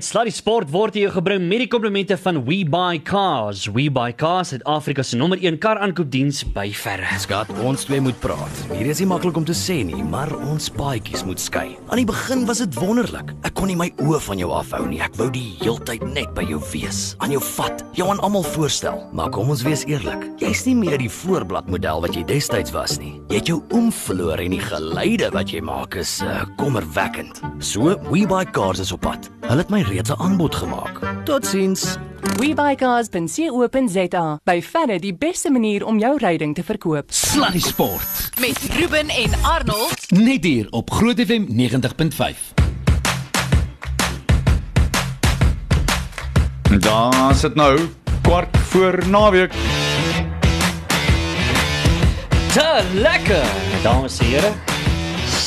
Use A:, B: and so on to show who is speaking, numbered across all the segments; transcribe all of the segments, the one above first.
A: Sluddy Sport word hier gebring met die komplimente van We Buy Cars. We Buy Cars het Afrika se nommer 1 kar aankoopdiens by verre.
B: Skat, ons twee moet praat. Hier is nie maklik om te sê nie, maar ons paadjies moet skei. Aan die begin was dit wonderlik. Ek kon nie my oë van jou afhou nie. Ek wou die heeltyd net by jou wees, aan jou vat, jou aan almal voorstel. Maar kom ons wees eerlik, jy's nie meer die voorbladmodel wat jy destyds was nie. Jy het jou oom verloor en die geluide wat jy maak is uh, kommerwekkend. So, We Buy Cars is op pad. Hulle het my reeds 'n aanbod gemaak. Totsiens.
C: WeBuyCars.co.za. By verre die beste manier om jou ryding te verkoop.
D: Sluddy Sport.
E: met Ruben en Arnold.
D: Net hier op Groot FM 90.5.
F: Daar sit nou kwart voor naweek.
A: Te lekker, dames en here.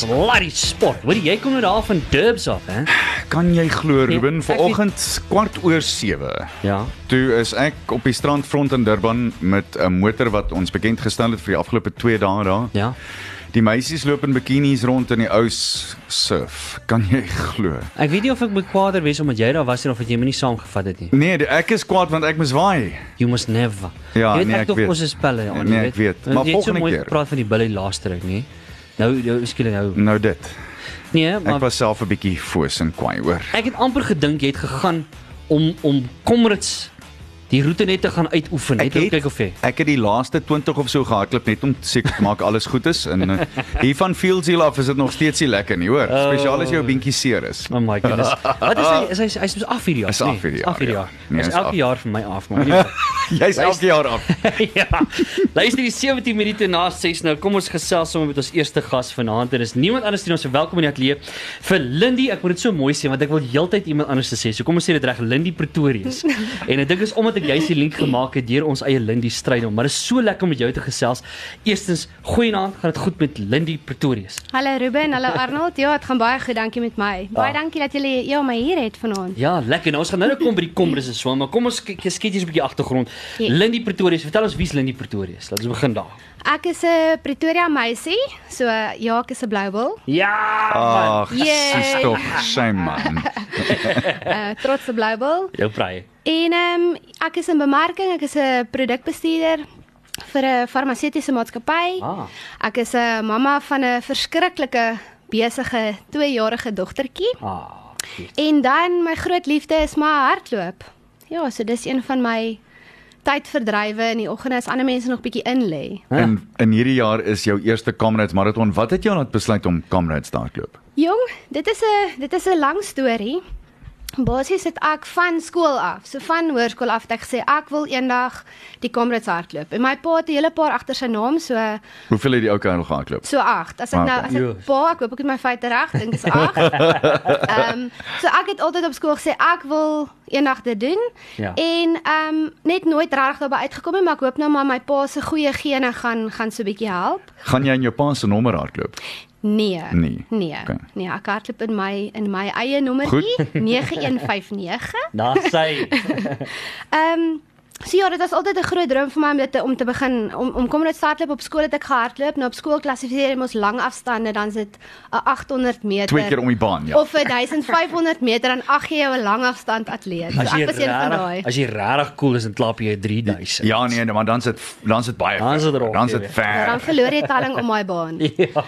A: Sluddy Sport. Hoor jy kom nou daar van Durbs af, hè?
F: Kan jy glo
A: Nee,
F: Ruben,
A: ek
F: vanoggend kwart oor 7.
A: Ja.
F: Toe is ek op die strandfront in Durban met 'n motor wat ons bekend gestel het vir die afgelope 2 dae daar.
A: Ja.
F: Die meisies loop in bikinis rond en dieous surf. Kan jy glo?
A: Ek weet nie of ek moet kwaader wees omdat jy daar was en of jy my nie saamgevat het nie.
F: Nee, die- ek is kwaad want ek moes waai.
A: You must never.
F: Ja,
A: jy weet
F: nee,
A: ek
F: ek weet.
A: ons is pelle, ja,
F: Nee, ek weet. Maar
A: jy het so
F: volgende
A: mooi
F: keer.
A: gepraat van die Billy laaste ruk, nie? Nou, nou miskien nou.
F: Nou dit.
A: Nee, maar
F: Ek was self 'n bietjie foos en kwaai hoor.
A: Ek het amper gedink jy het gegaan om om Comrades die roete net te gaan uitoefen, net om kyk of jy.
F: ek het die laaste 20 of so gehardloop net om seker te maak alles goed is en uh, hier van Fieldshill af is dit nog steeds nie lekker nie hoor. Spesiaal as jou beentjie seer is.
A: Oh my goodness. Wat is hy? Is hy hy's mos af hierdie jaar?
F: Hy's af hierdie
A: nee,
F: jaar,
A: Af hierdie
F: ja.
A: jaar.
F: Nee,
A: Hy's
F: hy's af.
A: elke jaar vir my af, maar anyway.
F: Jy's elke jaar af.
A: ja. Luister die 17 minute na 6 nou. Kom ons gesels sommer met ons eerste gas vanaand en dis niemand anders nie ons welkom in die ateljee vir Lindy. Ek moet dit so mooi sê want ek wil heeltyd iemand anders te sê. So kom ons sê dit reg, Lindy Pretorius. en ek dink is omdat ek jy's die link gemaak het deur ons eie Lindy strydom, maar dit is so lekker om met jou te gesels. Eerstens, goeienaand, gaan dit goed met Lindy Pretorius?
G: Hallo Ruben, hallo Arnold. Ja, dit gaan baie goed, dankie met my. Baie
A: Ah.
G: dankie dat julle ja my hier het vanaand.
A: Ja, lekker. Nou ons gaan nou nou kom by die komres en so, maar kom ons kyk sketjies 'n bietjie agtergrond.
G: Ja.
A: Lindy Pretorius, vertel ons wie's Lindy Pretorius? Laat ons begin daar.
G: Ek is 'n Pretoria meisie, so ja, ek is 'n Bluebell.
A: Ja, man.
F: Ag,
G: Yay.
F: sis tog, shame man.
G: Uh trotse Bluebell.
A: Jou praai.
G: En ehm um, ek is in bemarking, ek is 'n produkbestuurder vir 'n farmaseutiese maatskappy.
A: Ah.
G: Ek is 'n mamma van 'n verskriklike besige 2-jarige dogtertjie.
A: Ah.
G: En dan my groot liefde is maar hardloop. Ja, so dis een van my tydverdrywe in die oggende as ander mense nog bietjie in lê.
F: En in hierdie jaar is jou eerste Comrades marathon. Wat het jou laat besluit om Comrades te hardloop?
G: Jong, dit is 'n dit is 'n lang storie. Basies het ek van skool af, so van hoërskool af het ek gesê ek wil eendag die Comrades hardloop. En my pa het 'n hele paar agter sy naam, so
F: Hoeveel het die ou kerel gehardloop?
G: so 8. As ek
F: Ah,
G: nou as ek
A: Joes.
G: pa, ek hoop ek het my feite reg, dink is 8. Ehm so ek het altyd op skool gesê ek wil eendag dit doen.
A: Ja.
G: En ehm net nooit regtig daarby uitgekom nie, maar ek hoop nou maar my pa se goeie gene gaan gaan so 'n bietjie help.
F: Gaan jy in jou pa se nommer hardloop?
G: Nee.
F: Nee.
G: Nee.
F: Oké.
G: Nee, ek hardloop in my in my eie nommertjie 9159.
A: Daar sy.
G: Ehm So ja, dit was altyd 'n groot droom vir my om dit te, om te begin om om kom net hardloop op skool het ek gehardloop. Nou op skool klassifiseer ons lang afstande, dan is dit 'n 800 meter.
F: Twee keer om die baan, ja.
G: Of 'n 1500 meter dan ag jy jou 'n lang afstand atleet. So
A: As jy
G: ek was een van daai.
A: as jy regtig cool is, dan klap jy 3000.
F: Ja nee, maar dan sit dan sit baie.
A: Dan sit
F: Dan sit
A: weet.
G: Ja, dan
F: ver.
G: verloor jy telling om my baan.
A: Ja.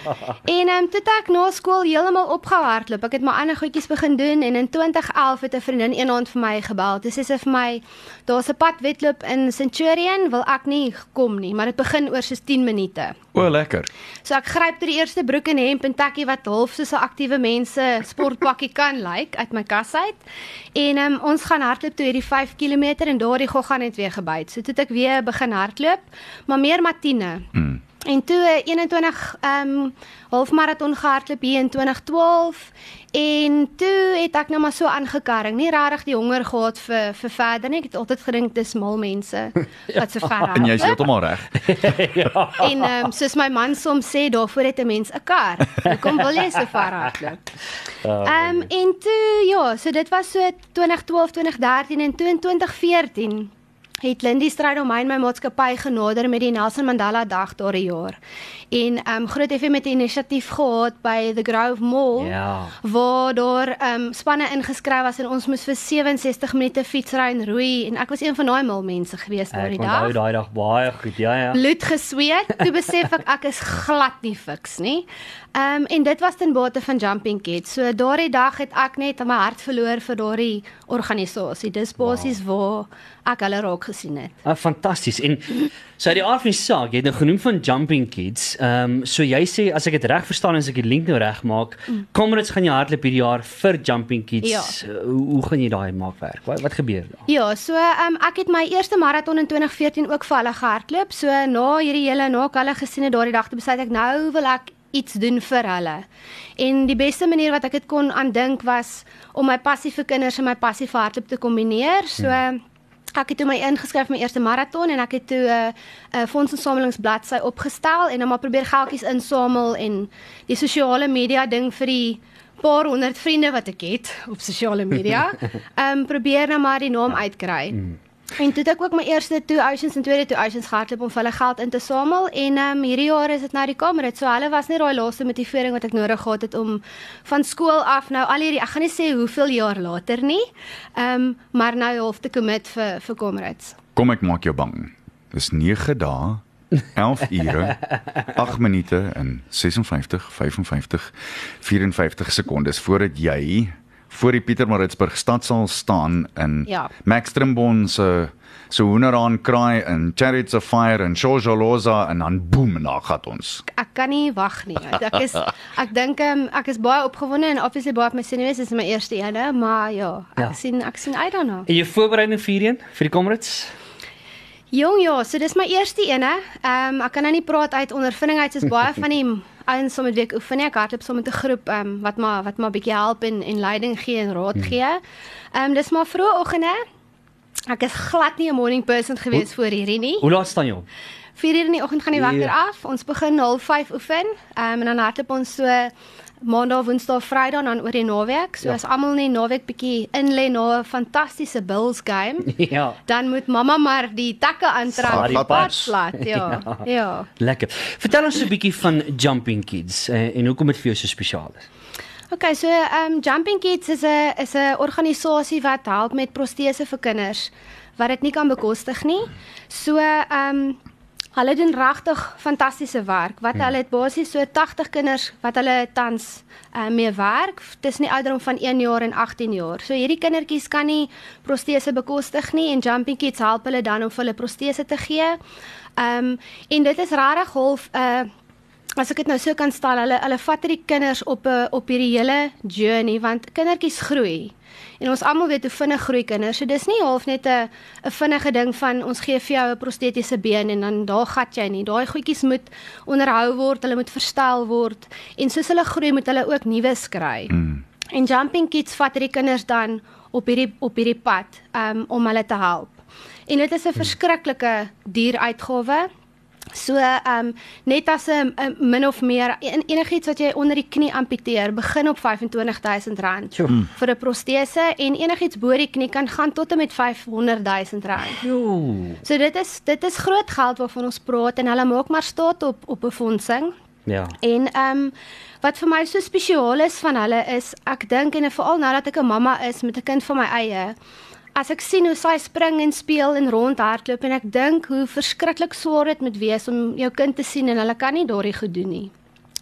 G: En ehm um, toe ek na skool heeltemal opgehou hardloop. Ek het my ander goedjies begin doen en in 2011 het 'n vriendin eendag vir my gebel. Dis sê sy vir my daar's 'n padwedloop in Centurion, wil ek nie kom nie, maar dit begin oor soos 10 minute.
F: O, lekker.
G: So ek gryp tot die eerste broek en hemp en tekkie wat half soos 'n aktiewe mense sportpakkie kan lyk like, uit my kas uit. En um, ons gaan hardloop toe hierdie 5 km en daardie gogga net weer gebyt. So toe het ek weer begin hardloop, maar meer Matine.
F: Mm.
G: En toe eh, 21 ehm um, halfmaraton gehardloop hier in 2012 en toe het ek nou maar so aangekarring. Nie regtig die honger gehad vir vir verder nie. Ek het altyd gedink dis mal mense wat so ver
F: En jy's
G: hardloop.
F: heeltemal reg.
G: En ehm um, soos my man soms sê, daarvoor het 'n mens 'n kar. Hoekom wil jy so ver hardloop? Ehm um, en toe ja, so dit was so 2012, 2013 en toe in 2014 het Lindy Stryd om my en my maatskappy genader met die Nelson Mandela Dag daardie jaar. En ehm um, Groot FM het 'n inisiatief gehad by the Grove Mall
A: Ja.
G: waar daar ehm um, spanne ingeskryf was en ons moes vir 67 minute fietsry en roei en ek was een van daai mal mense gewees
A: Ek
G: daardie
A: onthou
G: dag.
A: daai dag baie goed. Ja ja.
G: Bloed gesweet, toe besef ek ek is glad nie fiks nie. Ehm um, en dit was ten bate van Jumping Kids. So daardie dag het ek net my hart verloor vir daardie organisasie. Dis basies wow. waar ek hulle raak gesien het.
A: Ah, fantasties. En so die aard van die saak, jy het nou genoem van Jumping Kids. Ehm um, so jy sê as ek dit reg verstaan en as ek die link nou reg maak, Comrades gaan jy hardloop hierdie jaar vir Jumping Kids.
G: Ja.
A: Uh, Hoe, hoe gaan jy daai maak werk? Wat wat gebeur daar?
G: Ja, so ehm um, ek het my eerste maraton in 2014 ook vir hulle gehardloop. So na hierdie hele na ek hulle gesien het daardie dag te besluit ek nou wil ek iets doen vir hulle. En die beste manier wat ek dit kon aandink was om my passie vir kinders en my passie vir hardloop te kombineer. So hmm. Ek het toe my ingeskryf my eerste maraton en ek het toe 'n uh, 'n uh, fondsinsamelingsbladsy opgestel en dan maar probeer geldjies insamel en die sosiale media ding vir die paar honderd vriende wat ek het op sosiale media. Ehm um, probeer nou maar die naam uitkry. Mm. En toe het ek ook my eerste Two Oceans en tweede Two Oceans gehardloop om vir hulle geld in te samel en ehm um, hierdie jaar is dit nou die kamerit. So hulle was net daai laaste motivering wat ek nodig gehad het om van skool af nou al hierdie ek gaan nie sê hoeveel jaar later nie. Ehm um, maar nou half te commit vir vir kamerads.
F: Kom ek maak jou bang. Dis 9 dae 11 ure 8 minute en 56 55 54 sekondes voordat jy voor die Pietermaritzburg stad sal staan in
G: Ja.
F: Max Trimbon se se hoenderaan kraai in Chariots of Fire en Shojoloza en dan boem en daar gaan ons.
G: Ek kan nie wag nie. Ek is ek dink um, ek is baie opgewonde en obviously baie op my senuwees dis my eerste ene, maar ja, ek
A: Ja.
G: sien ek sien uit daarna.
A: En jou voorbereiding vir hierheen vir die Comrades?
G: Jong ja, so dis my eerste ene. Ehm um, ek kan nou nie praat uit ondervinding uit soos baie van die ouens sommer week oefen nie. Ek hardloop sommer met 'n groep ehm um, wat maar wat maar bietjie help en en leiding gee en raad gee. Ehm um, dis maar vroeë oggende. Ek is glad nie 'n morning person gewees voor hierdie nie.
A: Hoe laat staan jy op?
G: 4 uur in die oggend gaan die wekker
A: Ja.
G: af. Ons begin 05:30 oefen. Ehm um, en dan hardloop ons so Maandag, Woensdag, Vrydag en dan oor die naweek. So
A: Ja.
G: as almal in die naweek bietjie inlê na 'n fantastiese Bulls game,
A: ja.
G: dan moet mamma maar die takke aantrek
F: Slaat die
G: die
F: pad.
G: pad slat. Ja. ja. ja.
A: Lekker. Vertel ons 'n bietjie van Jumping Kids uh, en hoekom dit vir jou so spesiaal is.
G: Okay, so um Jumping Kids is 'n is 'n organisasie wat help met protese vir kinders wat dit nie kan bekostig nie. So um hulle doen regtig fantastiese werk. Wat hulle het basies so 80 kinders wat hulle tans uh, mee werk tussen die ouderdom van 1 jaar en 18 jaar. So hierdie kindertjies kan nie protese bekostig nie en Jumping Kids help hulle dan om hulle protese te gee. Um en dit is regtig half 'n uh, As ek dit nou so kan stel, hulle hulle vat hierdie kinders op 'n op hierdie hele journey want kindertjies groei. En ons almal weet hoe vinnig groei kinders. So dis nie half net 'n 'n vinnige ding van ons gee vir jou 'n prostetiese been en dan daar gat jy nie. Daai goedjies moet onderhou word, hulle moet verstel word en soos hulle groei moet hulle ook nuwe kry. Mm. En Jumping Kids vat hierdie kinders dan op hierdie op hierdie pad um, om hulle te help. En dit is 'n verskriklike duur uitgawe. So ehm um, net as 'n min of meer en enigiets wat jy onder die knie amputeer begin op R25000
A: Sjoe.
G: vir 'n protese en enigiets bo die knie kan gaan tot en met R500000.
A: Jo.
G: So dit is dit is groot geld waarvan ons praat en hulle maak maar staat op op befondsing.
A: Ja.
G: En ehm um, wat vir my so spesiaal is van hulle is ek dink en veral nou dat ek 'n mamma is met 'n kind van my eie as ek sien hoe sy spring en speel en rondhardloop en ek dink hoe verskriklik swaar dit moet wees om jou kind te sien en hulle kan nie daardie goed doen nie.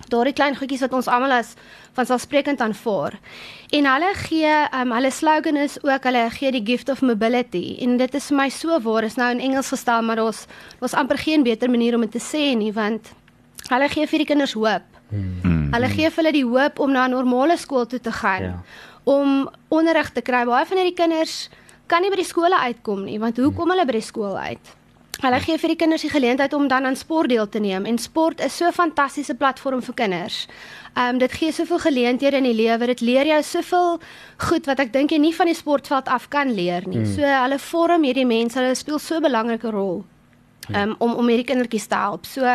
G: Daardie klein goedjies wat ons almal as vanselfsprekend aanvaar. En hulle gee um, hulle slogan is ook hulle gee die gift of mobility en dit is vir my so waar is nou in Engels gestel maar daar's daar's amper geen beter manier om dit te sê nie want hulle gee vir die kinders hoop. Hmm. Hulle gee vir hulle die hoop om na 'n normale skool toe te gaan.
A: Ja.
G: Om onderrig te kry. Baie van hierdie kinders kan nie by die skole uitkom nie, want hoe kom hulle by die skool uit? Hulle gee vir die kinders die geleentheid om dan aan sport deel te neem en sport is so 'n fantastiese platform vir kinders. Ehm um, dit gee soveel geleenthede in die lewe. Dit leer jou soveel goed wat ek dink jy nie van die sportveld af kan leer nie. So hulle vorm hierdie mense, hulle speel so 'n belangrike rol um, om om hierdie kindertjies te help. So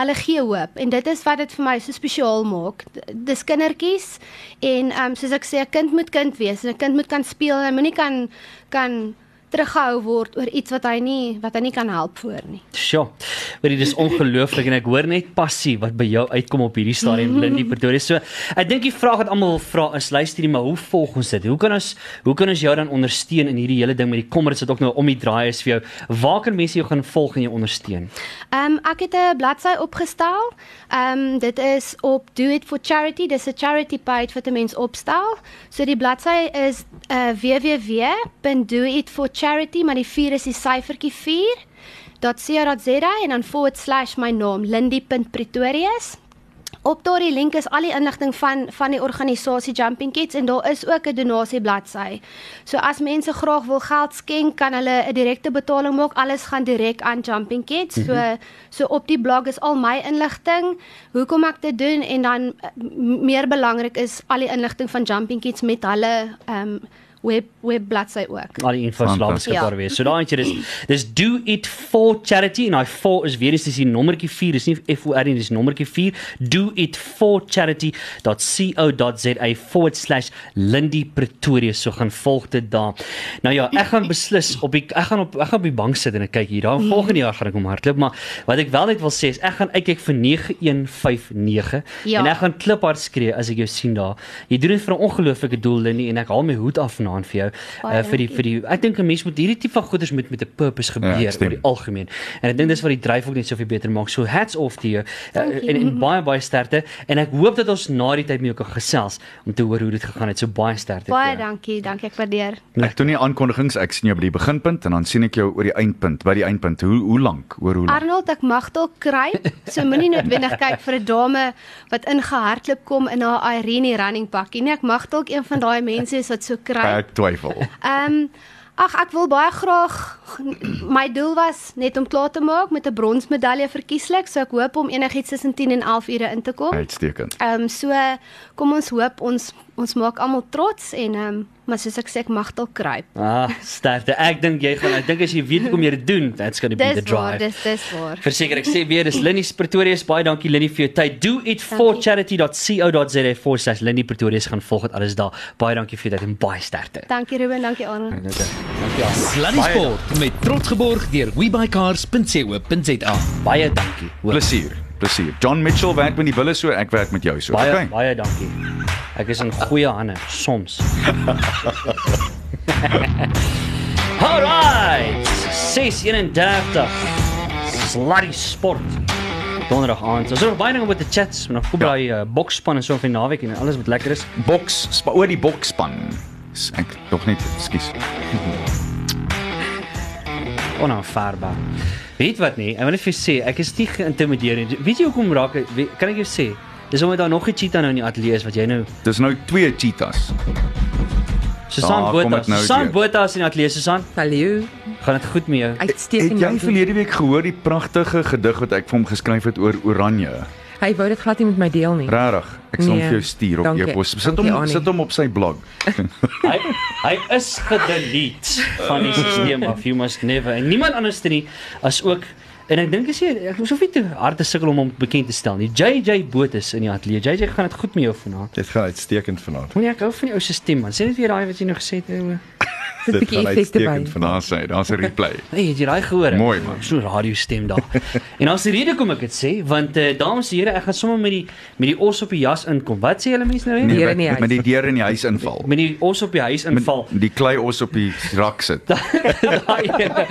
G: hulle gee hoop en dit is wat dit vir my so spesiaal maak. Dis kindertjies en um, soos ek sê 'n kind moet kind wees. 'n Kind moet kan speel en moenie kan kan teruggehou word oor iets wat hy nie wat hy nie kan help voor nie.
A: Sjoe. Maar dit is ongelooflik en ek hoor net passie wat by jou uitkom op hierdie stadium Lindy Pretoria. So, ek dink die vraag wat almal wil vra is luister nie, maar hoe volg ons dit? Hoe kan ons hoe kan ons jou dan ondersteun in hierdie hele ding met die kommers wat ook nou om die draai is vir jou? Waar kan mense jou gaan volg en jou ondersteun?
G: Ehm um, ek het 'n bladsy opgestel. Ehm um, dit is op Do It for Charity. Dis 'n charity page wat 'n mens opstel. So die bladsy is uh, www.doitforcharity, maar die 4 is die syfertjie 4 .co.za en dan forward slash my naam lindy.pretorius. Op daardie link is al die inligting van van die organisasie Jumping Kids en daar is ook 'n donasie bladsy. So as mense graag wil geld skenk, kan hulle 'n direkte betaling maak. Alles gaan direk aan Jumping Kids. So mm -hmm. so op die blog is al my inligting, hoekom ek dit doen en dan meer belangrik is al die inligting van Jumping Kids met hulle ehm um, web web bladsy ook.
A: Al die info sal beskikbaar ja. wees. So daai eintjie is dis do it for charity en hy for is weer eens dis die nommertjie 4, dis nie F O R nie, dis nommertjie 4 do it for charity.co.za/lindy Pretoria. So gaan volg dit daar. Nou ja, ek gaan beslis op die ek gaan op ek gaan op die bank sit en ek kyk hier. Daar volgende jaar gaan ek hom hardloop, maar wat ek wel net wil sê is ek gaan uitkyk vir 9159 ja. en ek gaan kliphard skree as ek jou sien daar. Jy doen dit vir 'n ongelooflike doel Lindy en ek haal my hoed af vanaand vir jou uh, vir die vir die ek dink 'n mens moet hierdie tipe van goeders met met 'n purpose gebeur ja, oor die algemeen. En ek dink dis wat die dryf ook net soveel beter maak. So hats off to you uh, en en baie baie sterkte en ek hoop dat ons na die tyd met jou kan gesels om te hoor hoe dit gegaan het. So baie sterkte.
G: Baie dankie, dankie ek waardeer.
F: Ek doen nie aankondigings, ek sien jou by die beginpunt en dan sien ek jou oor die eindpunt, by die eindpunt. Hoe hoe lank? Oor hoe lank?
G: Arnold, ek mag dalk kry. So moenie noodwendig kyk vir 'n dame wat ingehardloop kom in haar Irene running pakkie nie. Ek mag dalk een van daai mense is wat so kry.
F: Ek twyfel.
G: Ehm um, ag ek wil baie graag my doel was net om klaar te maak met 'n bronsmedalje verkieslik, so ek hoop om enigiets tussen 10 en 11 ure in te kom.
F: Uitstekend.
G: Ehm um, so kom ons hoop ons ons maak almal trots en ehm um, maar soos ek sê ek mag dalk kruip.
A: Ah, sterkte. Ek dink jy gaan ek dink as jy weet hoe om jy dit doen, that's going to be the drive.
G: Dis dis waar.
A: Verseker ek sê weer dis Linnie Pretoria is baie dankie Linnie vir jou tyd. Do it for charity.co.za for slash Linnie Pretoria gaan volg dit alles daar. Baie dankie vir jou tyd en baie sterkte.
G: Dankie Ruben, dankie Arno.
A: Dankie Arno.
D: Sluddy Sport met trots geborg deur webycars.co.za.
A: Baie dankie.
F: Plesier. Plesier. John Mitchell werk met die bulle so, ek werk met jou so.
A: Baie
F: okay.
A: baie dankie. Ek is in goeie hande soms. Alright. 6:31. Sluddy Sport. Donderdag aand. Ons het nog baie dinge om te chat. Ons nog kom by uh, boksspan en so vir naweek en alles wat lekker is.
F: Boks, oor die boksspan. Ek tog net, skus.
A: Onaanvaarbaar. Weet wat nie, ek wil net vir sê, ek is nie geïntimideer nie. Weet jy hoekom raak ek kan ek jou sê? Dis omdat daar nog 'n cheetah nou in die ateljee is wat jy nou
F: Dis nou twee cheetahs.
A: Susan Botha.
F: nou
A: Susan. Botha is in die ateljee, Susan.
C: Hallo.
A: Gaan dit goed met jou?
F: Het
C: Uitstekend.
F: jy
C: dankie.
F: verlede week gehoor die pragtige gedig wat ek vir hom geskryf het oor Oranje?
C: Hy wou dit glad nie met my deel nie.
F: Regtig. Ek sal hom
C: Nee,
F: vir jou stuur op e-pos. Sit hom
C: Annie.
F: sit hom op sy blog.
A: Hy hy is gedelete van die stelsel of you must never. En niemand anders nie as ook en ek dink as jy ek hoef nie te hard te sukkel om hom bekend te stel nie. JJ Boot is in die ateljee. JJ gaan dit goed met jou vanaand.
H: Dit gaan uitstekend vanaand.
A: Moenie ek hou van die ou se stem man. Sê net weer daai wat jy nou gesê het. ou.
C: Dit 'n bietjie
H: gaan
C: effekte by.
H: uitstekend vanaand.
F: Daar's hy, daar's 'n replay.
A: Hey, het jy daai gehoor?
F: Mooi, man.
A: So 'n radio stem daar. en daar's 'n rede kom ek dit sê, want uh, dames en here, ek gaan sommer met die met die os op die jas inkom. Wat sê julle mense nou?
C: Nee.
A: Nee.
C: In die
F: met,
C: huis.
F: met die deur in die huis inval.
A: Met die os op die huis inval.
F: Met die klei os op die rak sit.
A: Daai ene.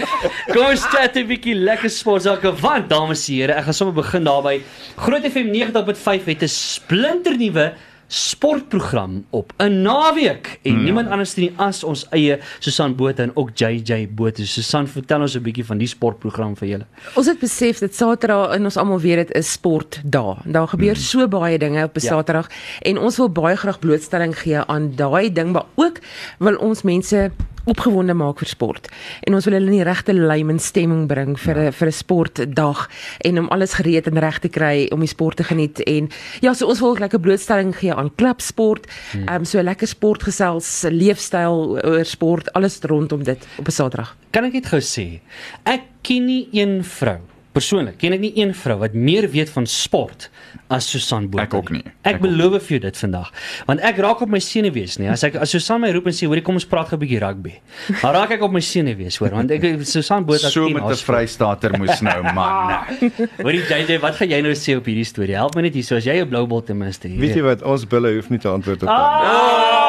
A: Kom ons chat 'n bietjie lekker sportsake want dames en here, ek gaan sommer begin daarby. Groot FM 90.5 het 'n splinternuwe sportprogram op 'n naweek en ja. niemand anders nie as ons eie Susan Botha en ook JJ Botha. Susan, vertel ons 'n bietjie van die sportprogram vir julle.
C: Ons het besef dit Saterdag en ons almal weet dit is sportdag. Daar gebeur mm. so baie dinge op 'n
A: Ja.
C: Saterdag en ons wil baie graag blootstelling gee aan daai ding, maar ook wil ons mense opgewonde maak vir sport. En ons wil hulle in die regte lyn en stemming bring vir 'n ja. vir 'n sportdag en om alles gereed en reg te kry om die sport te geniet en ja, so ons wil ook lekker blootstelling gee aan klubsport, ehm um, so lekker sportgesels, leefstyl oor sport, alles rondom dit op 'n Saterdag.
A: Kan ek net gou sê, ek ken nie een vrou persoonlik ken ek nie een vrou wat meer weet van sport as Susan Botha.
F: Ek ook nie.
A: Ek,
F: Ek
A: beloof vir jou dit vandag. Want ek raak op my senuwees nie. As ek as Susan my roep en sê, "Hoorie, kom ons praat 'n bietjie rugby." Dan raak ek op my senuwees, hoor, want ek Susan Botha
F: So
A: ken
F: met
A: haar
F: 'n
A: sport.
F: Vrystater moes nou man.
A: Hoorie JJ, wat gaan jy nou sê op hierdie storie? Help my net hier, so as jy 'n blou bol ten minste hier.
H: Weet jy wat, ons bulle hoef nie te antwoord op dit.
A: Ah!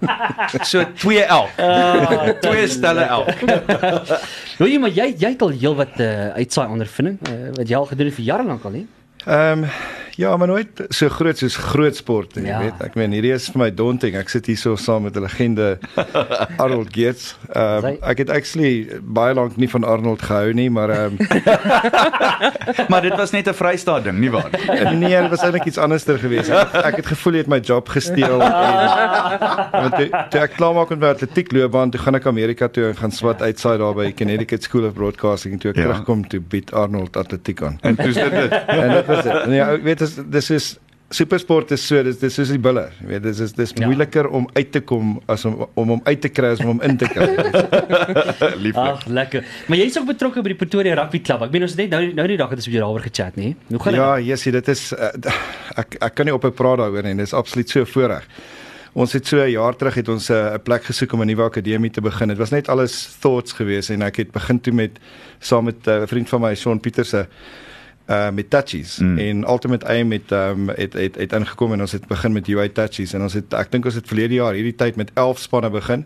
F: So 2 elk.
A: Ah,
F: Twee stelle elk.
A: Hoe jy maar jy jy het al heelwat uh, uitsaai ondervinding uh, wat jy al gedoen het vir jare lank al, hè?
H: Ehm ja, maar nooit so groot soos groot sport nie,
A: Ja.
H: ja. weet. Ek meen hierdie is vir my daunting. Ek sit hier so saam met 'n legende Arnold Geerts. Ehm
A: Sy-
H: ek het actually baie lank nie van Arnold gehou nie, maar ehm
F: Maar dit was net 'n Vrystaat ding, nie waar?
H: nee, dit was eintlik iets anderster geweest. Ek, ek het gevoel jy het my job gesteel want toe, toe ek klaar maak met my atletiek loopbaan, toe gaan ek Amerika toe en gaan swat uitsaai daar by Connecticut School of Broadcasting en toe ek
F: Ja.
H: ja. terugkom toe bied Arnold atletiek aan.
F: En dis dit. dit.
H: En dit was dit. Nee, ek weet dis dis is supersport is so dis dis is die bulle. Jy weet dis is dis
A: Ja.
H: ja. moeiliker om uit te kom as om om hom uit te kry as om hom in te kry.
F: Lieflik.
A: Ag, lekker. Maar jy's ook betrokke by die Pretoria Rugby Club. Ek meen ons het net nou nou die dag het ons met jou daaroor gechat, nê? Hoe gaan dit?
H: ja, Jessie, dit is uh, ek ek kan nie ophou praat daaroor nie. Dit is absoluut so 'n voorreg. Ons het so 'n jaar terug het ons 'n uh, 'n plek gesoek om 'n nuwe akademie te begin. Dit was net alles thoughts geweest en ek het begin toe met saam met uh, 'n vriend van my, Sean Pieterse uh met touchies
F: Mm.
H: en ultimate aim het um het het het ingekom en ons het begin met UI touchies en ons het ek dink ons het verlede jaar hierdie tyd met 11 spanne begin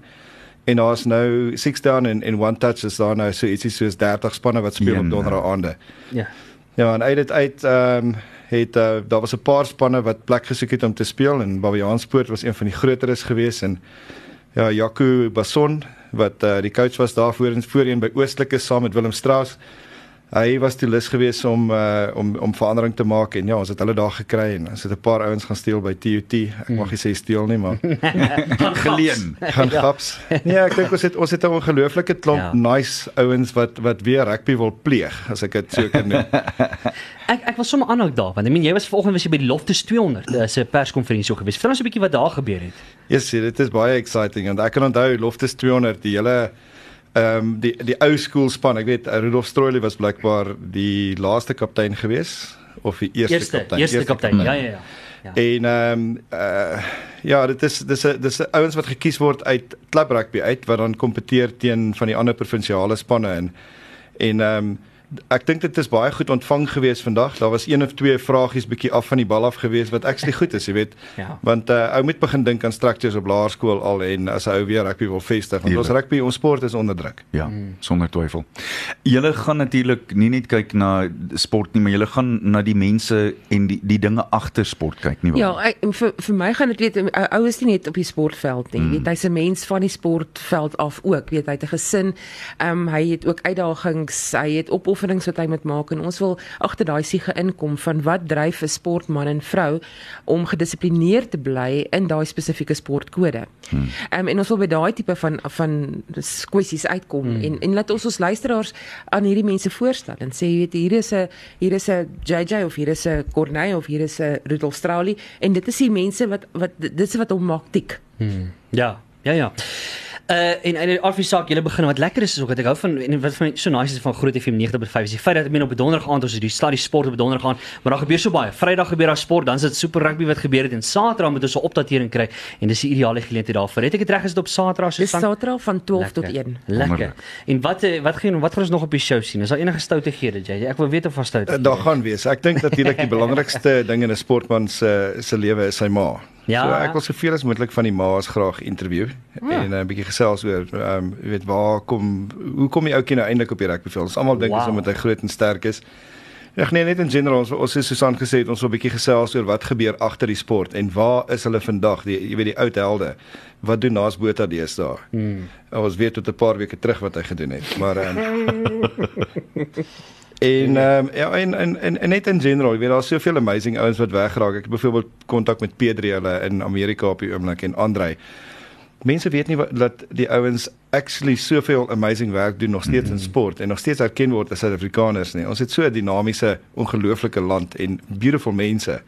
H: en daar's nou 6 down en en one touch is daar nou so ietsie soos 30 spanne wat speel
F: Jene.
H: op donderdag aande.
A: Ja.
H: Ja, en uit dit uit ehm um, het uh, daar was 'n paar spanne wat plek gesoek het om te speel en Babiaanspoort was een van die groteres geweest en ja, Jaco Bason wat uh, die coach was daar voorheen voorheen by Oostelike saam met Willem Strauss. Hy was toe lus geweest om uh, om om verandering te maak en ja, ons het hulle daar gekry en ons het 'n paar ouens gaan steel by TUT. Ek mag nie sê steel nie, maar
F: Geleen.
H: gaan gaps. Nee, ek dink ons het ons het 'n ongelooflike klomp
A: Ja.
H: ja. nice ouens wat wat weer rugby wil pleeg, as ek dit so kan noem.
A: Ek ek was sommer aanhou daar want ek meen jy was vanoggend was jy by die Loftus 200 dis 'n perskonferensie ook geweest. Vertel ons 'n bietjie wat daar gebeur het.
H: Yes, ja, dit is baie exciting en ek kan onthou Loftus 200 die hele ehm um, die die ou skool span. Ek weet Rudolf Stroili was blykbaar die laaste kaptein gewees of die eerste,
A: Eerste
H: kaptein.
A: eerste kaptein. Ja ja ja. Ja.
H: En ehm um, uh, ja, dit is dis 'n dis 'n ouens wat gekies word uit klub rugby uit wat dan kompeteer teen van die ander provinsiale spanne en en ehm um, ek dink dit is baie goed ontvang gewees vandag. Daar was een of twee vragies bietjie af van die bal af gewees wat actually goed is, jy weet.
A: Ja.
H: Want uh, ou moet begin dink aan structures op laerskool al en as 'n ou weer rugby wil vestig want ons rugby ons sport is onder druk.
F: Ja, sonder twyfel. Julle gaan natuurlik nie net kyk na sport nie, maar julle gaan na die mense en die die dinge agter sport kyk nie waar?
C: Ja, ek, vir vir my gaan dit weet ou- is nie net op die sportveld nie. Mm. Weet hy's 'n mens van die sportveld af ook. Weet hy het 'n gesin. Ehm um, hy het ook uitdagings, hy het opofferings wat hy moet maak en ons wil agter daai siege inkom van wat dryf 'n sportman en vrou om gedissiplineerd te bly in daai spesifieke sportkode. Ehm mm. um, en ons wil by daai tipe van van kwessies uitkom mm. en en laat ons ons luisteraars aan hierdie mense voorstel en sê jy weet hier is 'n hier is 'n JJ of hier is 'n Corneille of hier is 'n Rudolf Strauli en dit is die mense wat wat dit is wat hom maak tik.
A: Ja, ja ja. Uh en en afie saak julle begin wat lekker is is ook dat ek hou van en wat vir my so nice is van Groot FM 90.5 is die feit dat ek meen op donderdag aand ons het die stadie sport op donderdag aand, maar daar gebeur so baie. Vrydag gebeur daar sport, dan is dit super rugby wat gebeur het en Saterdag moet ons 'n opdatering kry en dis die ideale geleentheid daarvoor. Het ek dit reg is dit op Saterdag so
C: Dis Saterdag van 12 tot
A: Lekker.
C: 1.
A: Lekker. En wat eh, wat gaan wat gaan ons nog op die show sien? Is daar enige stouteghede JJ? Ek wil weet of daar stout.
H: Uh, daar gaan wees. Ek dink natuurlik die belangrikste ding in 'n sportman se se lewe is sy ma.
A: Ja.
H: So ek wil soveel as moontlik van die ma's graag interview
A: Ja.
H: en 'n uh, bietjie gesels oor ehm um, jy weet waar kom hoe kom die ouetjie nou eintlik op die rugbyveld? Ons almal dink wow. Is omdat hy groot en sterk is. Ag nee, net in general ons ons is Susan gesê het ons wil 'n bietjie gesels oor wat gebeur agter die sport en waar is hulle vandag? Die jy weet die oud helde. Wat doen Naas Botha deesdae? Hmm. Ons weet tot 'n paar weke terug wat hy gedoen het, maar ehm um, En ehm um, ja en, en en en net in general, jy weet daar's soveel amazing ouens wat weggeraak. Ek het byvoorbeeld kontak met Pedri hulle in Amerika op die oomblik en Andre. Mense weet nie wat dat die ouens actually soveel amazing werk doen nog steeds in sport en nog steeds erken word as Suid-Afrikaners nie. Ons het so 'n dinamiese, ongelooflike land en beautiful mense.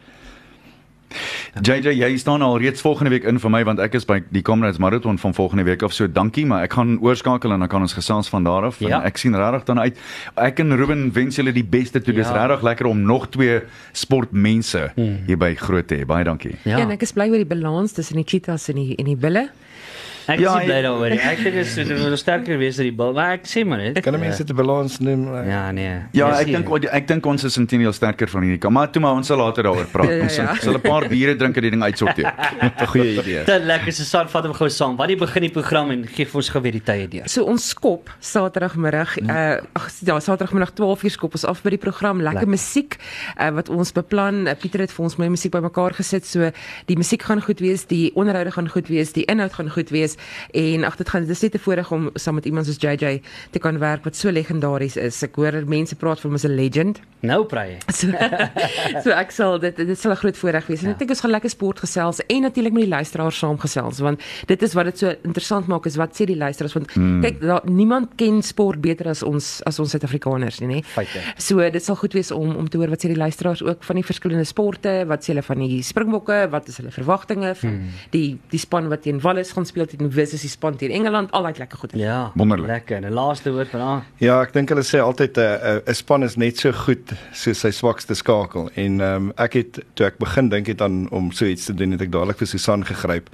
F: JJ, jy staan al reeds volgende week in vir my want ek is by die Comrades Marathon van volgende week af. So dankie, maar ek gaan oorskakel en dan kan ons gesels van daar af. En
A: Ja.
F: Ek sien regtig dan uit. Ek en Ruben wens julle die beste toe. Dis
A: Ja.
F: regtig lekker om nog twee sportmense hier by Groot te hê. Baie dankie.
C: Ja. en ek is bly oor die balans tussen die cheetahs en die en die bulle.
A: Ek
F: Ja,
A: is bly daaroor. Ek dink dit is dit moet sterker wees as die bil, maar ek sê maar net.
H: Kan 'n mens dit 'n balans neem?
A: Ja, nee.
F: Ja, ek dink ek dink ons is intedeel sterker van hierdie kant. Maar toe maar ons sal later daaroor praat.
C: Ja,
F: Ons sal-
C: ja.
F: sal 'n paar biere drink en die ding uitsorteer.
H: 'n Goeie idee.
A: Dit lekker Susan vat hom gou saam. Wat die begin die program en gee vir ons gou weer die tye deur.
C: So ons skop Saterdagmiddag uh ag ja, Saterdagmiddag 12uur skop ons af by die program lekker,
A: Lekker.
C: musiek uh, wat ons beplan. Uh, Pieter het vir ons my musiek bymekaar gesit. So die musiek gaan goed wees, die onderhoude gaan goed wees, die inhoud gaan goed wees en ag dit gaan dit is net 'n voorreg om saam met iemand soos JJ te kan werk wat so legendaries is. Ek hoor mense praat van hom as 'n legend.
A: Nou praai.
C: So, so ek sal dit dit sal 'n groot voorreg wees. En ek dink ons gaan lekker sport gesels en natuurlik met die luisteraars saam gesels want dit is wat dit so interessant maak is wat sê die luisteraars want mm. kyk daar, niemand ken sport beter as ons as ons Suid-Afrikaners nie, nê. So dit sal goed wees om om te hoor wat sê die luisteraars ook van die verskillende sporte, wat sê hulle van die Springbokke, wat is hulle verwagtinge van mm. die die span wat teen Wallis gaan speel teen Wes is die span teen Engeland, al daai lekker goed.
A: Ja.
F: Wonderlik.
A: Lekker. En 'n laaste woord vanaand.
H: Ja, ek dink hulle sê altyd 'n uh, 'n span is net so goed soos sy swakste skakel en ehm um, ek het toe ek begin dink het aan om so iets te doen het ek dadelik vir Susan gegryp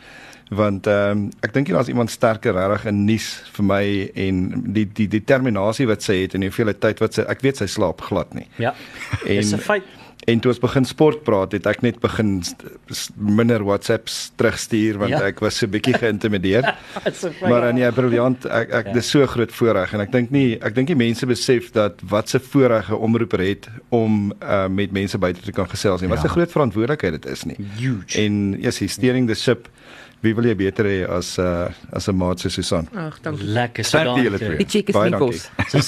H: want ehm um, ek dink nie daar's iemand sterker regtig in nuus vir my en die die determinasie wat sy het en hoeveel tyd wat sy ek weet sy slaap glad nie.
A: Ja.
H: En
A: Dis 'n feit.
H: En toe ons begin sport praat, het ek net begin minder WhatsApps terugstuur want
A: Ja.
H: ek was so bietjie geïntimideer. Maar dan ja, briljant. Ek ek
A: Ja.
H: dis so groot voorreg en ek dink nie ek dink nie mense besef dat wat 'n voorreg 'n omroeper het om uh, met mense buite te kan gesels nie. Wat 'n
F: Ja.
H: groot verantwoordelikheid dit is nie.
A: Huge.
H: En yes, he's steering the ship. Wie wil jy beter hê as uh, as 'n maat soos Susan?
C: Ag, dankie.
A: Lekker toe.
F: twee.
C: Die check is Nichols.
A: So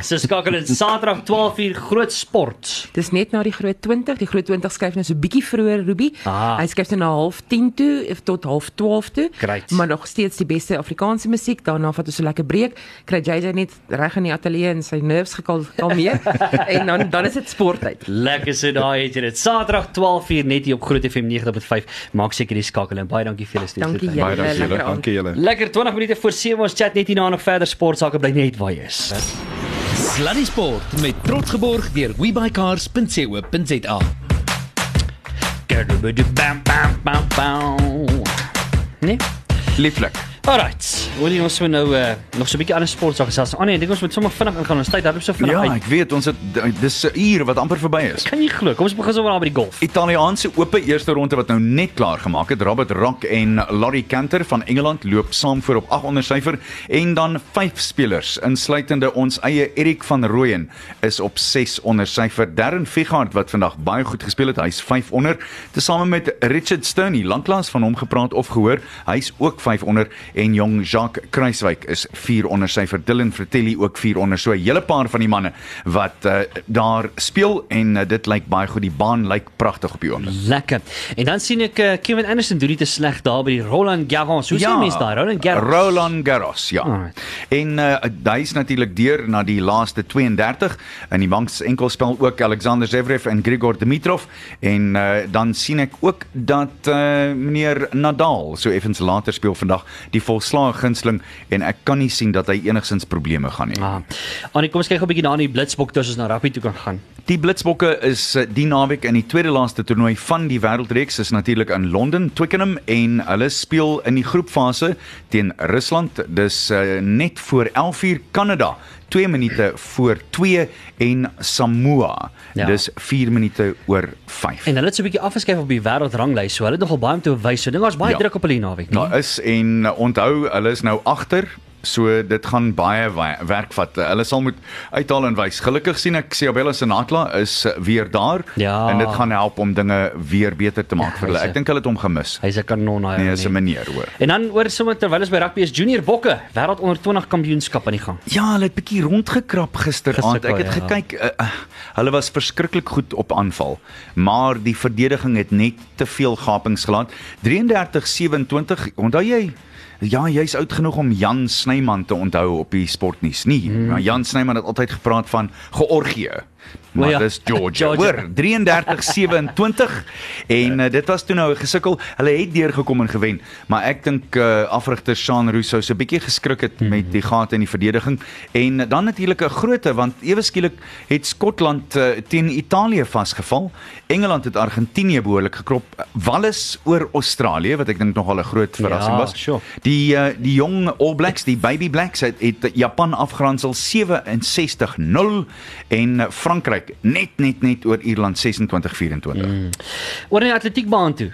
A: so skakel in Saterdag 12uur groot sport.
C: Dis net na die groot 20. Die groot 20 skuif nou so bietjie vroeër Ruby.
A: Ah.
C: Hy skuif nou na 0.30 toe of tot 0.12 toe.
A: Great.
C: Maar nog steeds die beste Afrikaanse musiek. Daarna vat ons so lekker breek. Kry JJ net reg in die ateljee en sy nerves gekal kalmeer en dan dan is dit sporttyd.
A: Lekker so daai het jy dit. Saterdag 12uur net hier op Groot FM 90.5. Maak seker jy skakel in. Baie dankie vir julle steun.
C: Dankie
H: Baie
C: julle.
H: dankie julle.
C: Lekker aan.
H: Dankie julle.
A: Lekker 20 minute voor 7 ons chat net hierna nog verder sport sake bly net waar jy is.
D: Sluddy Sport met trots geborg deur webycars.co.za.
A: Bam bam bam bam. Nee.
F: Lieflik.
A: Alright. Wil jy ons so nou uh, nog so 'n bietjie ander sport sake gesels? Ah nee, ek dink ons moet sommer vinnig ingaan. Ons tyd hardop so vinnig
F: Ja,
A: uit.
F: ek weet ons het dis 'n uur wat amper verby is.
A: Kan jy glo? Kom ons begin sommer aan by die golf.
F: Italiaanse ope eerste ronde wat nou net klaar gemaak het. Robert Rock en Laurie Canter van Engeland loop saam voor op 8 onder syfer en dan vyf spelers insluitende ons eie Erik van Rooyen is op 6 onder syfer. Darren Figart wat vandag baie goed gespeel het, hy's 5 onder, tesame met Richard Stoney, lanklaas van hom gepraat of gehoor. Hy's ook 5 onder en jong Jacques Kruiswyk is 4 onder syfer. Dylan Fratelli ook 4 onder. So 'n hele paar van die manne wat uh, daar speel en uh, dit lyk baie goed. Die baan lyk pragtig op die oomblik.
A: Lekker. En dan sien ek uh, Kevin Anderson doen dit te sleg daar by die Roland Garros. Hoe sien mense daai Roland Garros?
F: Roland Garros, ja.
A: Alright.
F: En uh, hy is natuurlik deur na die laaste 32 in die mans enkelspel ook Alexander Zverev en Grigor Dimitrov en uh, dan sien ek ook dat uh, meneer Nadal so effens later speel vandag die volslae gunsteling en ek kan nie sien dat hy enigsins probleme gaan hê.
A: Ah. Annie, kom ons kyk gou 'n bietjie na die Blitzbok toe as ons na rugby toe kan gaan.
F: Die Blitzbokke is uh, die naweek in die tweede laaste toernooi van die wêreldreeks is natuurlik in Londen, Twickenham en hulle speel in die groepfase teen Rusland. Dis uh, net voor 11uur Kanada. 2 minute voor 2 en Samoa.
A: Ja.
F: Dis 4 minute oor 5.
A: En hulle het so 'n bietjie afgeskuif op die wêreldranglys. So hulle het nogal baie om te wys. So dink daar's baie
F: Ja.
A: druk op hulle naweek, nee.
F: Daar is en uh, onthou, hulle is nou agter So dit gaan baie werk vat. Hulle sal moet uithaal en wys. Gelukkig sien ek Siabella Senatla is weer daar
A: Ja.
F: en dit gaan help om dinge weer beter te maak
A: Ja,
F: vir hulle. Ek dink hulle het hom gemis.
A: Hy's 'n kanon daai.
F: Nee, is 'n meneer hoor.
A: En dan oor sommer terwyl ons by rugby is Junior Bokke, wêreld onder 20 kampioenskap aan die gang.
F: Ja, hulle het bietjie rondgekrap gisteraand. Ek het
A: ja.
F: gekyk, uh, uh, hulle was verskriklik goed op aanval, maar die verdediging het net te veel gapings gelaat. 33-27. Onthou jy? Ja, jy's oud genoeg om Jan Snyman te onthou op die sportnuus. Nie, mm. Jan Snyman het altyd gepraat van Georgië. Maar
A: O ja,
F: dis Georgia.
A: Georgia.
F: Hoor, 33-27 en uh, dit was toe nou 'n gesukkel. Hulle het deurgekom en gewen, maar ek dink uh, afrigter Sean Russo se bietjie geskrik het
A: Mhm.
F: met die gate in die verdediging en dan natuurlik 'n groote want ewe skielik het Skotland uh, teen Italië vasgeval. Engeland het Argentinië behoorlik gekrop. Wales oor Australië wat ek dink nogal 'n groot verrassing
A: Ja,
F: was.
A: sure.
F: Die uh, die jong All Blacks, die Baby Blacks het, het Japan afgeronsel 67-0 en uh, Frankryk net net net oor Ierland 26-24. Mm.
A: Oor die atletiekbaan toe.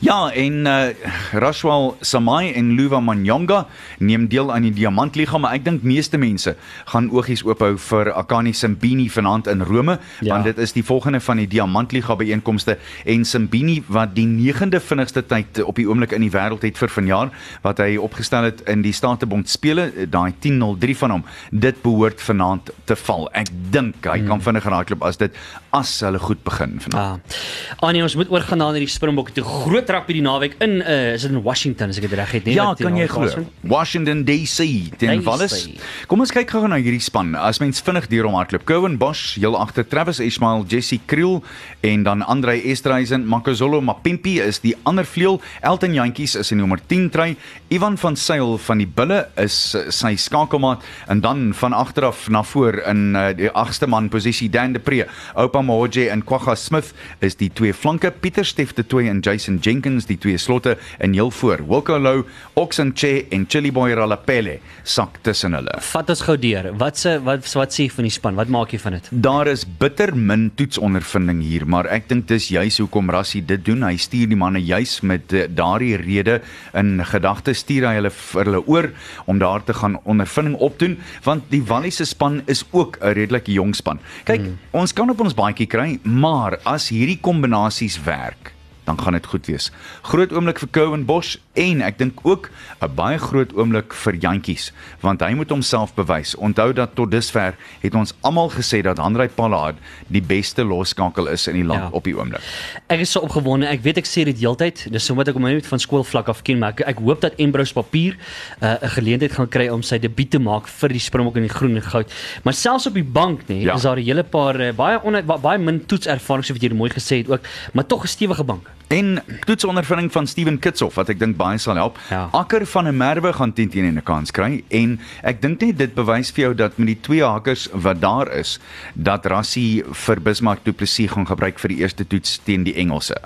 F: Ja, en uh, Rashwal Samai en Luva Manyonga neem deel aan die Diamantliga, maar ek dink meeste mense gaan oogies oophou vir Akani Simbini vanaand in Rome,
A: Ja.
F: want dit is die volgende van die Diamantliga byeenkomste en Simbini wat die 9de vinnigste tyd op die oomblik in die wêreld het vir vanjaar wat hy opgestel het in die Statebond spele, daai 10.03 van hom. Dit behoort vanaand te val. Ek dink hy
A: Hmm.
F: kan vinniger raakloop as dit as hulle goed begin vanaand.
A: Ah. Annie, ons moet oorgaan na die Springbokke toe. Groot rugby die naweek in uh, is dit in Washington as ek dit reg het, nee?
F: Ja,
A: wat
F: kan jy
A: naweek
F: glo. Washington DC teen. Wallis. Kom ons kyk gou na hierdie span. As mens vinnig deur hom hardloop. Cohen Bosch heel agter Travis Ismail, Jesse Kriel en dan Andre Esterhuizen, Makazolo Mapimpi is die ander vleuel. Elton Jantjies is in nommer 10 try. Ivan van Sail van die Bulle is uh, sy skakelmaat en dan van agter af na voor in uh, die agste man posisie Dan de Pre. Oupa Mohoje en Kwagga Smith is die twee flanke. Pieter Steff de Tooi en Jason Jenkins die twee slotte en heel voor. Wilco Lou, Oxen Che en Chili Boy Ralapele sak tussen hulle.
A: Vat ons gou deur. Wat se wat wat sê van die span? Wat maak jy van dit?
F: Daar is bitter min toetsondervinding hier, maar ek dink dis juis hoekom Rassie dit doen. Hy stuur die manne juis met eh, daardie rede in gedagte stuur hy hulle vir hulle oor om daar te gaan ondervinding opdoen, want die Walliese span is ook 'n redelik jong span. Kyk, hmm. ons kan op ons baadjie kry, maar as hierdie kombinasies werk, dan gaan dit goed wees. Groot oomblik vir Cowan Bosch en ek dink ook 'n baie groot oomblik vir Jantjies, want hy moet homself bewys. Onthou dat tot dusver het ons almal gesê dat Hanrey Pollard die beste losskakel is in die land
A: Ja.
F: op die oomblik.
A: Ek is so opgewonde. Ek weet ek sê dit heeltyd. Dis sommer ek hom net van skoolvlak af ken, maar ek, ek hoop dat Embrose Papier uh, 'n geleentheid gaan kry om sy debuut te maak vir die Springbok in die groen en goud. Maar selfs op die bank nê, nee,
F: Ja.
A: is daar 'n hele paar uh, baie on, ba, baie min toetservaring so wat jy mooi gesê het ook, maar tog 'n stewige bank.
F: En toetsondervinding van Steven Kitshoff wat ek dink baie sal help.
A: Ja.
F: Akker van 'n Merwe gaan 10 teen 'n kans kry en ek dink net dit bewys vir jou dat met die twee hakkers wat daar is, dat Rassie vir Bismarck Du Plessis gaan gebruik vir die eerste toets teen die Engelse.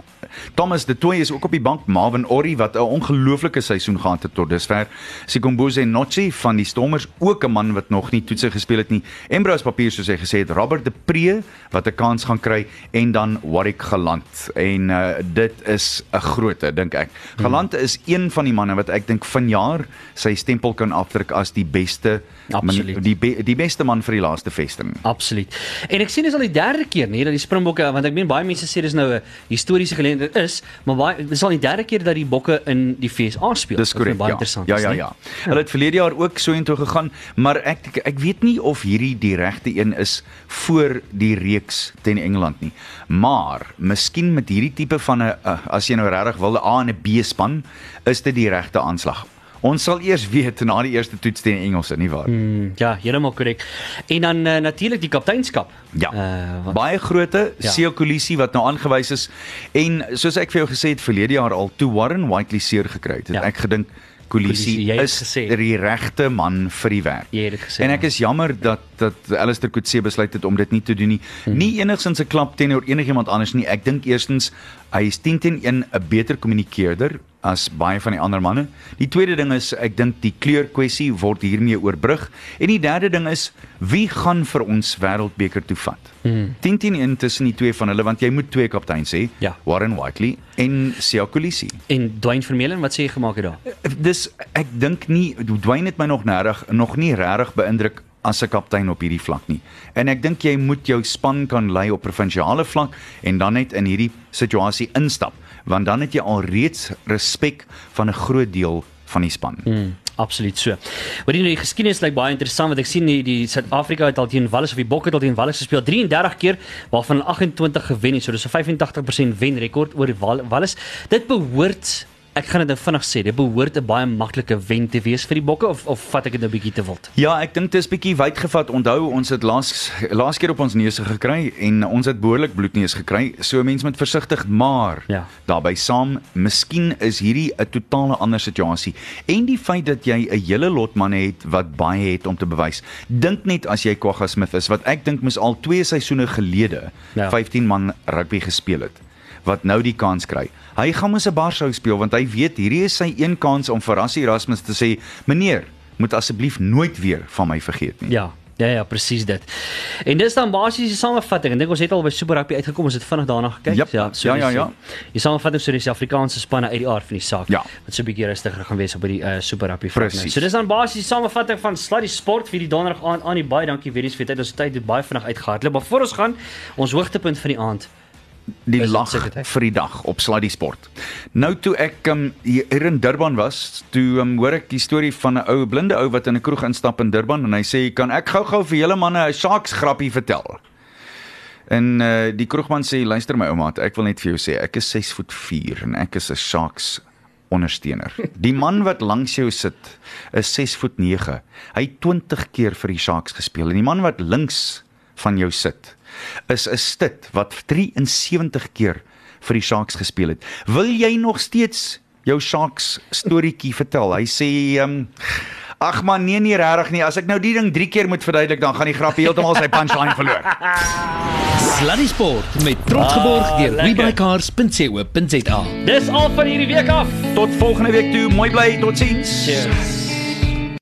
F: Thomas de Toey is ook op die bank, Marvin Orri wat 'n ongelooflike seisoen gehad het tot dusver. Sikombuze Notchi van die Stormers, ook 'n man wat nog nie toetse gespeel het nie. Embrose Papier soos hy gesê het, Robert de Pre wat 'n kans gaan kry en dan Warwick Galant. En uh, dit is 'n groote dink ek. Galant is een van die manne wat ek dink vanjaar sy stempel kan afdruk as die beste
A: Absoluut.
F: die be, die beste man vir die laaste vesting.
A: Absoluut. En ek sien dis al die derde keer nê dat die Springbokke want ek meen baie mense sê dis nou 'n historiese geleentheid is, maar baie dis al die derde keer dat die Bokke in die FSA speel.
F: Dis korrek.
A: Baie
F: Ja.
A: interessant.
F: Ja ja ja. Hulle het verlede jaar ook so intoe gegaan, maar ek ek weet nie of hierdie die regte een is voor die reeks teen Engeland nie. Maar miskien met hierdie tipe van 'n uh, as jy nou regtig wil 'n A en 'n B span, is dit die regte aanslag. Ons sal eers weet na die eerste toets teen Engelse, nie waar?
A: Hmm, ja, heeltemal korrek. En dan uh, natuurlik die kapteinskap.
F: Ja.
A: Uh, wat,
F: Baie grootte
A: Ja.
F: Seo Kolisi wat nou aangewys is en soos ek vir jou gesê het verlede jaar al toe Warren Whiteley seer gekry het, het
A: Ja.
F: ek gedink Kolisi
A: Kolisi, jy het
F: is
A: gesê.
F: die regte man vir die werk.
A: Jy het dit gesê,
F: En ek is jammer dat dat Alistair Coetzee besluit het om dit nie te doen nie.
A: Mhm.
F: Nie enigsins 'n klap teenoor enigiemand anders nie. Ek dink eerstens hy is 10 teen 1 'n beter kommunikeerder as baie van die ander manne. Die tweede ding is ek dink die kleurkwessie word hiermee oorbrug en die derde ding is wie gaan vir ons wêreldbeker toe vat?
A: Hmm.
F: 10 teen 1 tussen die twee van hulle want jy moet twee kapteins hê.
A: Ja.
F: Warren Whiteley en Siya Kolisi.
A: en Dwayne Vermeulen, wat sê jy gemaak het daar?
F: Dis ek dink nie Dwayne het my nog regtig nog nie regtig beïndruk as 'n kaptein op hierdie vlak nie. En ek dink jy moet jou span kan lei op provinsiale vlak en dan net in hierdie situasie instap, want dan het jy al reeds respek van 'n groot deel van die span.
A: Hmm, absoluut so. Maar die, die geskiedenis lyk baie interessant want ek sien die, die Suid-Afrika het al teen Wallis of die Bokke het al teen Wallis gespeel 33 keer waarvan hulle 28 gewen het. So dis 'n 85% wenrekord oor Wal, Wallis. Dit behoort ek gaan dit nou vinnig sê, dit behoort 'n baie maklike wen te wees vir die bokke of of vat ek dit nou bietjie te wild?
F: Ja, ek dink dit is bietjie wyd gevat. Onthou, ons het laas laas keer op ons neuse gekry en ons het behoorlik bloedneus gekry. So mense moet versigtig, maar
A: Ja.
F: daarbey saam, miskien is hierdie 'n totale ander situasie. En die feit dat jy 'n hele lot manne het wat baie het om te bewys. Dink net as jy Kwagga Smith is, wat ek dink mos al 2 seisoene gelede
A: Ja.
F: 15 man rugby gespeel het wat nou die kans kry. Hy gaan mos 'n barsou speel want hy weet hierdie is sy een kans om vir Rassie Erasmus te sê, "Meneer, moet asseblief nooit weer van my vergeet nie."
A: Ja. Ja ja, presies dit. En dis dan basies die samevatting. Ek dink ons het al by Super Rugby uitgekom. Ons het vinnig daarna gekyk.
F: Jep.
A: Ja,
F: Ja, ja,
A: dis-
F: ja.
A: Die samevatting so die Suid-Afrikaanse spanne uit die aard van die saak.
F: Ja.
A: Wat so 'n bietjie rustiger gaan wees op by die uh, Super Rugby vlak.
F: Presies.
A: So dis dan basies die samevatting van Sluddy Sport vir die donderdag aand aan die baie dankie weer eens vir tyd. Ons tyd het baie vinnig uitgehardloop. Maar voor ons gaan, ons hoogtepunt van die aand.
F: Die
A: Is
F: lag
A: seker
F: vir die dag op Sluddy Sport. Nou toe ek um, hier in Durban was, toe um, hoor ek die storie van 'n ou blinde ou wat in 'n kroeg instap in Durban en hy sê, "Kan ek gou-gou vir julle manne 'n Sharks grappie vertel?" En uh, die kroegman sê, "Luister my ouma, ek wil net vir jou sê, ek is 6 voet 4 en ek is 'n Sharks ondersteuner. Die man wat langs jou sit is 6 voet 9. Hy het 20 keer vir die Sharks gespeel en die man wat links van jou sit is 'n stit wat 73 keer vir die Sharks gespeel het. Wil jy nog steeds jou Sharks storieetjie vertel? Hy sê ehm um, Ag man, nee nee regtig nie. As ek nou die ding 3 keer moet verduidelik, dan gaan die grap heeltemal sy punchline verloor.
D: Sluddy Sport met trots geborg deur
A: lekker.
D: webuycars.co.za.
A: Dis al van hierdie week af.
F: Tot volgende week toe. Mooi bly. Totsiens.
A: Cheers.